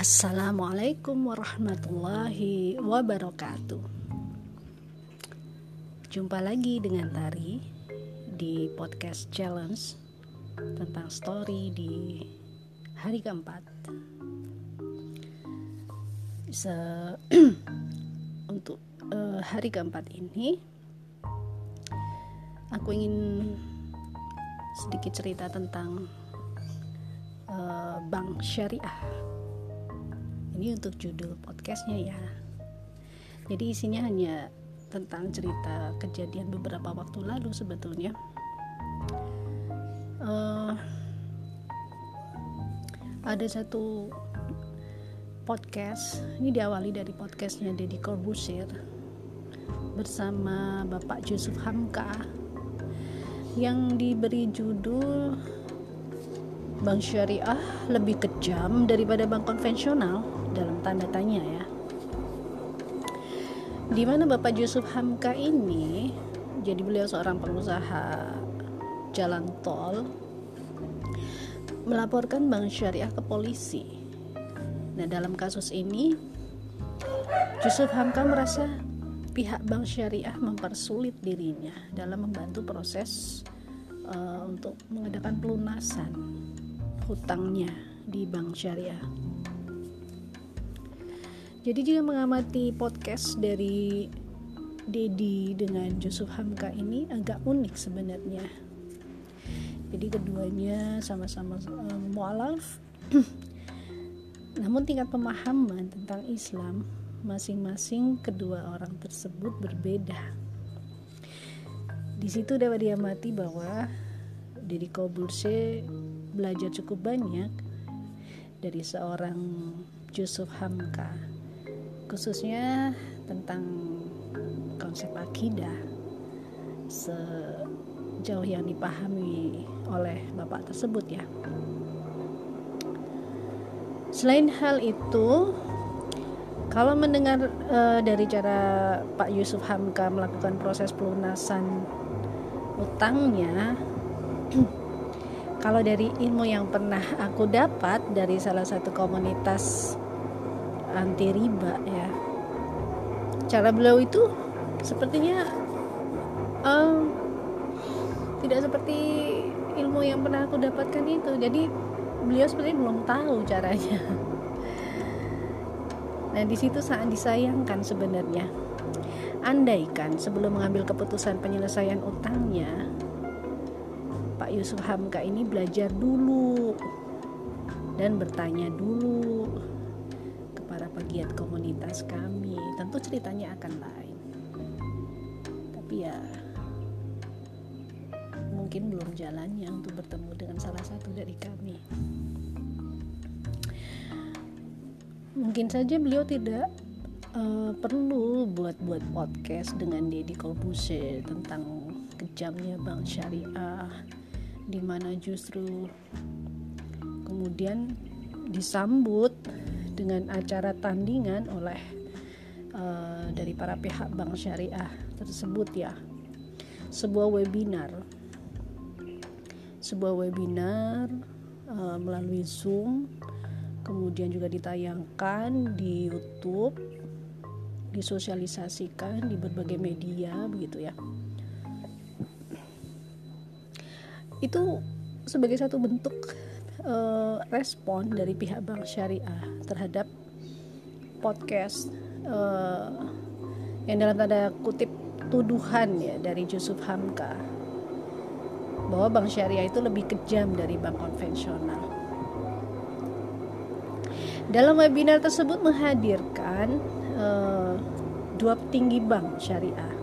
Assalamualaikum warahmatullahi wabarakatuh. Jumpa lagi dengan Tari di podcast challenge tentang story di hari keempat. Se untuk uh, hari keempat ini, aku ingin sedikit cerita tentang uh, bank syariah ini untuk judul podcastnya ya. Jadi isinya hanya tentang cerita kejadian beberapa waktu lalu sebetulnya. Uh, ada satu podcast ini diawali dari podcastnya Deddy Corbusier bersama Bapak Yusuf Hamka yang diberi judul Bank Syariah lebih kejam daripada bank konvensional dalam tanda tanya ya. Di mana Bapak Yusuf Hamka ini? Jadi beliau seorang pengusaha jalan tol melaporkan bank syariah ke polisi. Nah dalam kasus ini Yusuf Hamka merasa pihak bank syariah mempersulit dirinya dalam membantu proses uh, untuk mengadakan pelunasan hutangnya di bank syariah jadi jika mengamati podcast dari Dedi dengan Yusuf Hamka ini agak unik sebenarnya. Jadi keduanya sama-sama um, mualaf, namun tingkat pemahaman tentang Islam masing-masing kedua orang tersebut berbeda. Di situ dapat diamati bahwa Deddy Kobulse belajar cukup banyak dari seorang Yusuf Hamka khususnya tentang konsep akidah sejauh yang dipahami oleh bapak tersebut ya. Selain hal itu, kalau mendengar e, dari cara Pak Yusuf Hamka melakukan proses pelunasan utangnya, kalau dari ilmu yang pernah aku dapat dari salah satu komunitas anti riba ya. Cara beliau itu sepertinya um, tidak seperti ilmu yang pernah aku dapatkan itu. Jadi beliau sepertinya belum tahu caranya. Nah di situ sangat disayangkan sebenarnya. Andaikan sebelum mengambil keputusan penyelesaian utangnya Pak Yusuf Hamka ini belajar dulu dan bertanya dulu pegiat komunitas kami. Tentu ceritanya akan lain. Tapi ya mungkin belum jalannya untuk bertemu dengan salah satu dari kami. Mungkin saja beliau tidak uh, perlu buat-buat podcast dengan Deddy Kolbuse tentang kejamnya bank syariah di mana justru kemudian disambut dengan acara tandingan oleh uh, dari para pihak bank syariah tersebut ya. Sebuah webinar. Sebuah webinar uh, melalui Zoom kemudian juga ditayangkan di YouTube disosialisasikan di berbagai media begitu ya itu sebagai satu bentuk uh, respon dari pihak bank syariah terhadap podcast uh, yang dalam tanda kutip tuduhan ya dari Yusuf Hamka bahwa bank syariah itu lebih kejam dari bank konvensional. Dalam webinar tersebut menghadirkan uh, dua petinggi bank syariah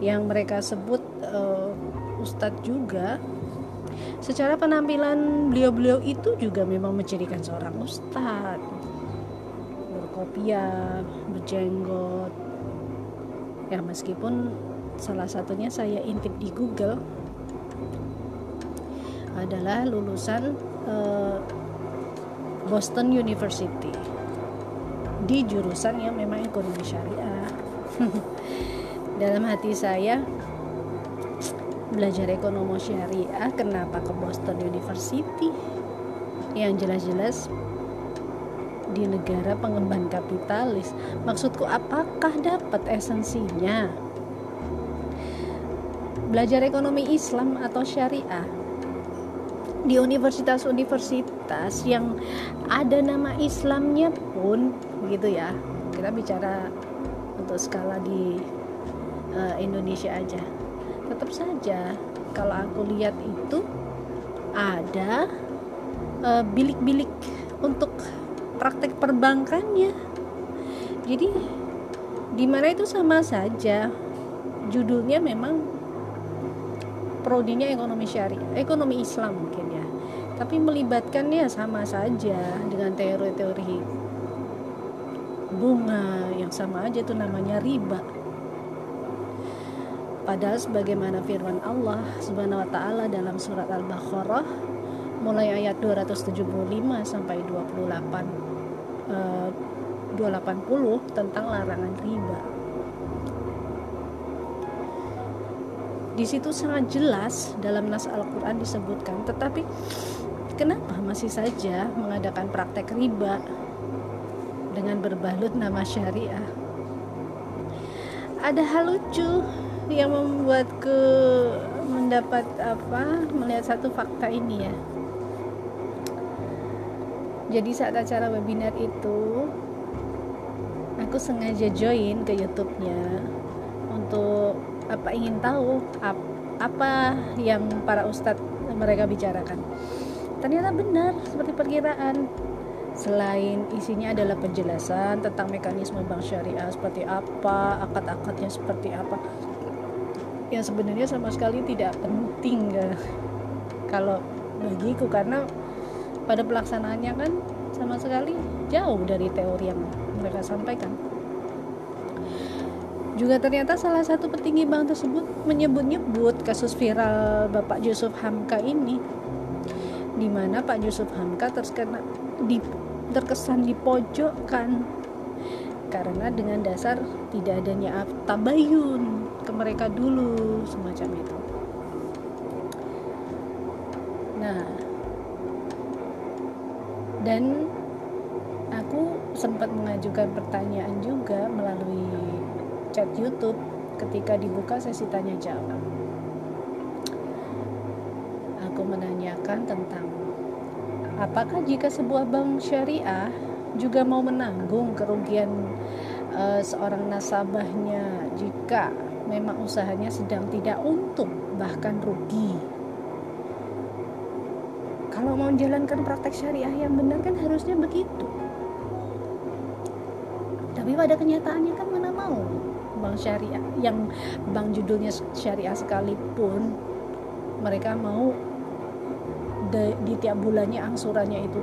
yang mereka sebut uh, ustadz juga. Secara penampilan beliau-beliau itu juga memang menjadikan seorang ustadz. Berkopiah berjenggot. Ya meskipun salah satunya saya intip di Google adalah lulusan uh, Boston University di jurusan yang memang ekonomi syariah. Dalam hati saya belajar ekonomi syariah kenapa ke Boston University yang jelas-jelas di negara pengemban kapitalis. Maksudku apakah dapat esensinya? Belajar ekonomi Islam atau syariah di universitas-universitas yang ada nama Islamnya pun gitu ya. Kita bicara untuk skala di uh, Indonesia aja. Tetap saja. Kalau aku lihat itu ada eh, bilik-bilik uh, untuk praktek perbankannya. Jadi di mana itu sama saja. Judulnya memang prodinya ekonomi syariah ekonomi Islam mungkin ya. Tapi melibatkannya sama saja dengan teori-teori bunga yang sama aja tuh namanya riba Padahal sebagaimana firman Allah Subhanahu wa taala dalam surat Al-Baqarah mulai ayat 275 sampai 28 eh, 280 tentang larangan riba. Di situ sangat jelas dalam nas Al-Qur'an disebutkan, tetapi kenapa masih saja mengadakan praktek riba dengan berbalut nama syariah? Ada hal lucu yang membuatku mendapat apa? Melihat satu fakta ini ya. Jadi saat acara webinar itu aku sengaja join ke YouTube-nya untuk apa ingin tahu ap, apa yang para ustadz mereka bicarakan. Ternyata benar seperti perkiraan. Selain isinya adalah penjelasan tentang mekanisme bank syariah seperti apa akad-akadnya seperti apa yang sebenarnya sama sekali tidak penting ya. kalau bagiku karena pada pelaksanaannya kan sama sekali jauh dari teori yang mereka sampaikan juga ternyata salah satu petinggi bank tersebut menyebut-nyebut kasus viral Bapak Yusuf Hamka ini di mana Pak Yusuf Hamka terkena di, terkesan dipojokkan karena dengan dasar tidak adanya tabayun ke mereka dulu semacam itu. Nah dan aku sempat mengajukan pertanyaan juga melalui chat YouTube ketika dibuka sesi tanya jawab. Aku menanyakan tentang apakah jika sebuah bank syariah juga mau menanggung kerugian uh, seorang nasabahnya jika memang usahanya sedang tidak untung bahkan rugi. Kalau mau menjalankan praktek syariah yang benar kan harusnya begitu. Tapi pada kenyataannya kan mana mau bank syariah yang bank judulnya syariah sekalipun mereka mau di, di tiap bulannya angsurannya itu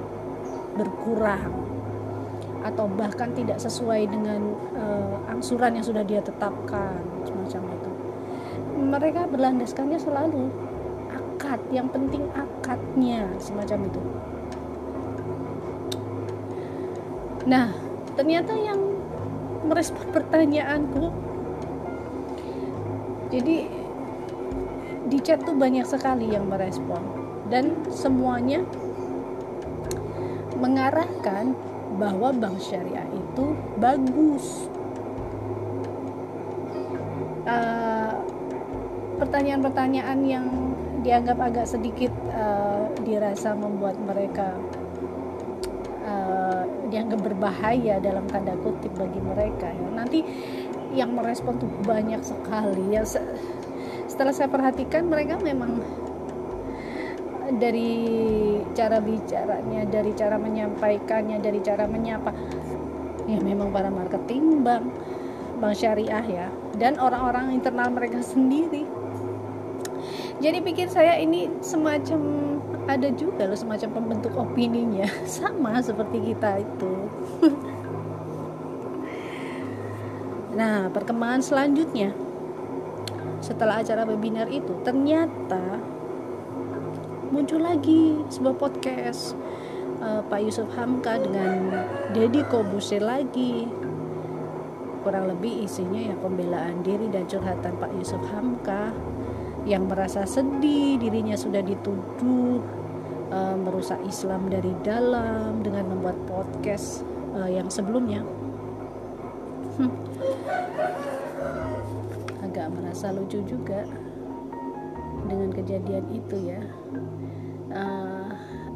berkurang atau bahkan tidak sesuai dengan uh, angsuran yang sudah dia tetapkan semacam itu. Mereka berlandaskannya selalu akad yang penting akadnya semacam itu. Nah ternyata yang merespon pertanyaanku jadi di chat tuh banyak sekali yang merespon. Dan semuanya mengarahkan bahwa bank syariah itu bagus. pertanyaan pertanyaan-pertanyaan yang dianggap agak sedikit uh, dirasa membuat mereka uh, dianggap berbahaya dalam tanda kutip bagi mereka ya. Nanti yang merespon tuh banyak sekali ya. Setelah saya perhatikan mereka memang dari cara bicaranya, dari cara menyampaikannya, dari cara menyapa. Ya memang para marketing bank, bank syariah ya, dan orang-orang internal mereka sendiri. Jadi pikir saya ini semacam ada juga loh semacam pembentuk opininya, sama seperti kita itu. nah, perkembangan selanjutnya setelah acara webinar itu ternyata muncul lagi sebuah podcast uh, Pak Yusuf Hamka dengan Deddy Kobuse lagi. Kurang lebih isinya ya pembelaan diri dan curhatan Pak Yusuf Hamka yang merasa sedih dirinya sudah dituduh uh, merusak Islam dari dalam dengan membuat podcast uh, yang sebelumnya. Hmm. agak merasa lucu juga dengan kejadian itu ya uh,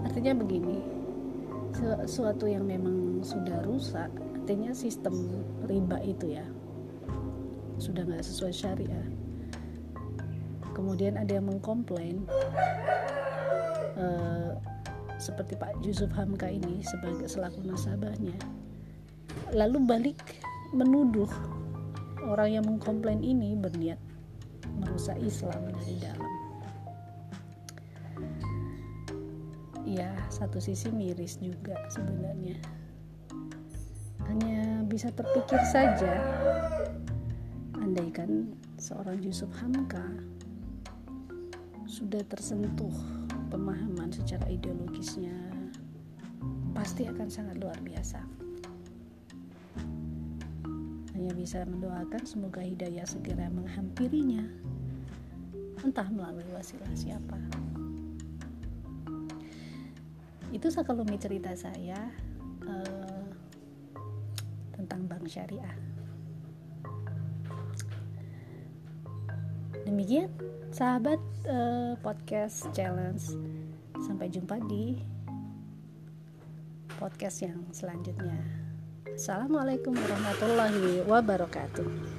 artinya begini sesuatu yang memang sudah rusak artinya sistem riba itu ya sudah nggak sesuai syariah. Kemudian ada yang mengkomplain uh, seperti Pak Yusuf Hamka ini sebagai selaku nasabahnya. Lalu balik menuduh orang yang mengkomplain ini berniat merusak Islam dari dalam ya satu sisi miris juga sebenarnya. Hanya bisa terpikir saja. Andaikan seorang Yusuf Hamka sudah tersentuh pemahaman secara ideologisnya pasti akan sangat luar biasa. Hanya bisa mendoakan semoga hidayah segera menghampirinya entah melalui wasilah siapa itu sekelumit cerita saya uh, tentang bank syariah. Demikian sahabat uh, podcast challenge. Sampai jumpa di podcast yang selanjutnya. Assalamualaikum warahmatullahi wabarakatuh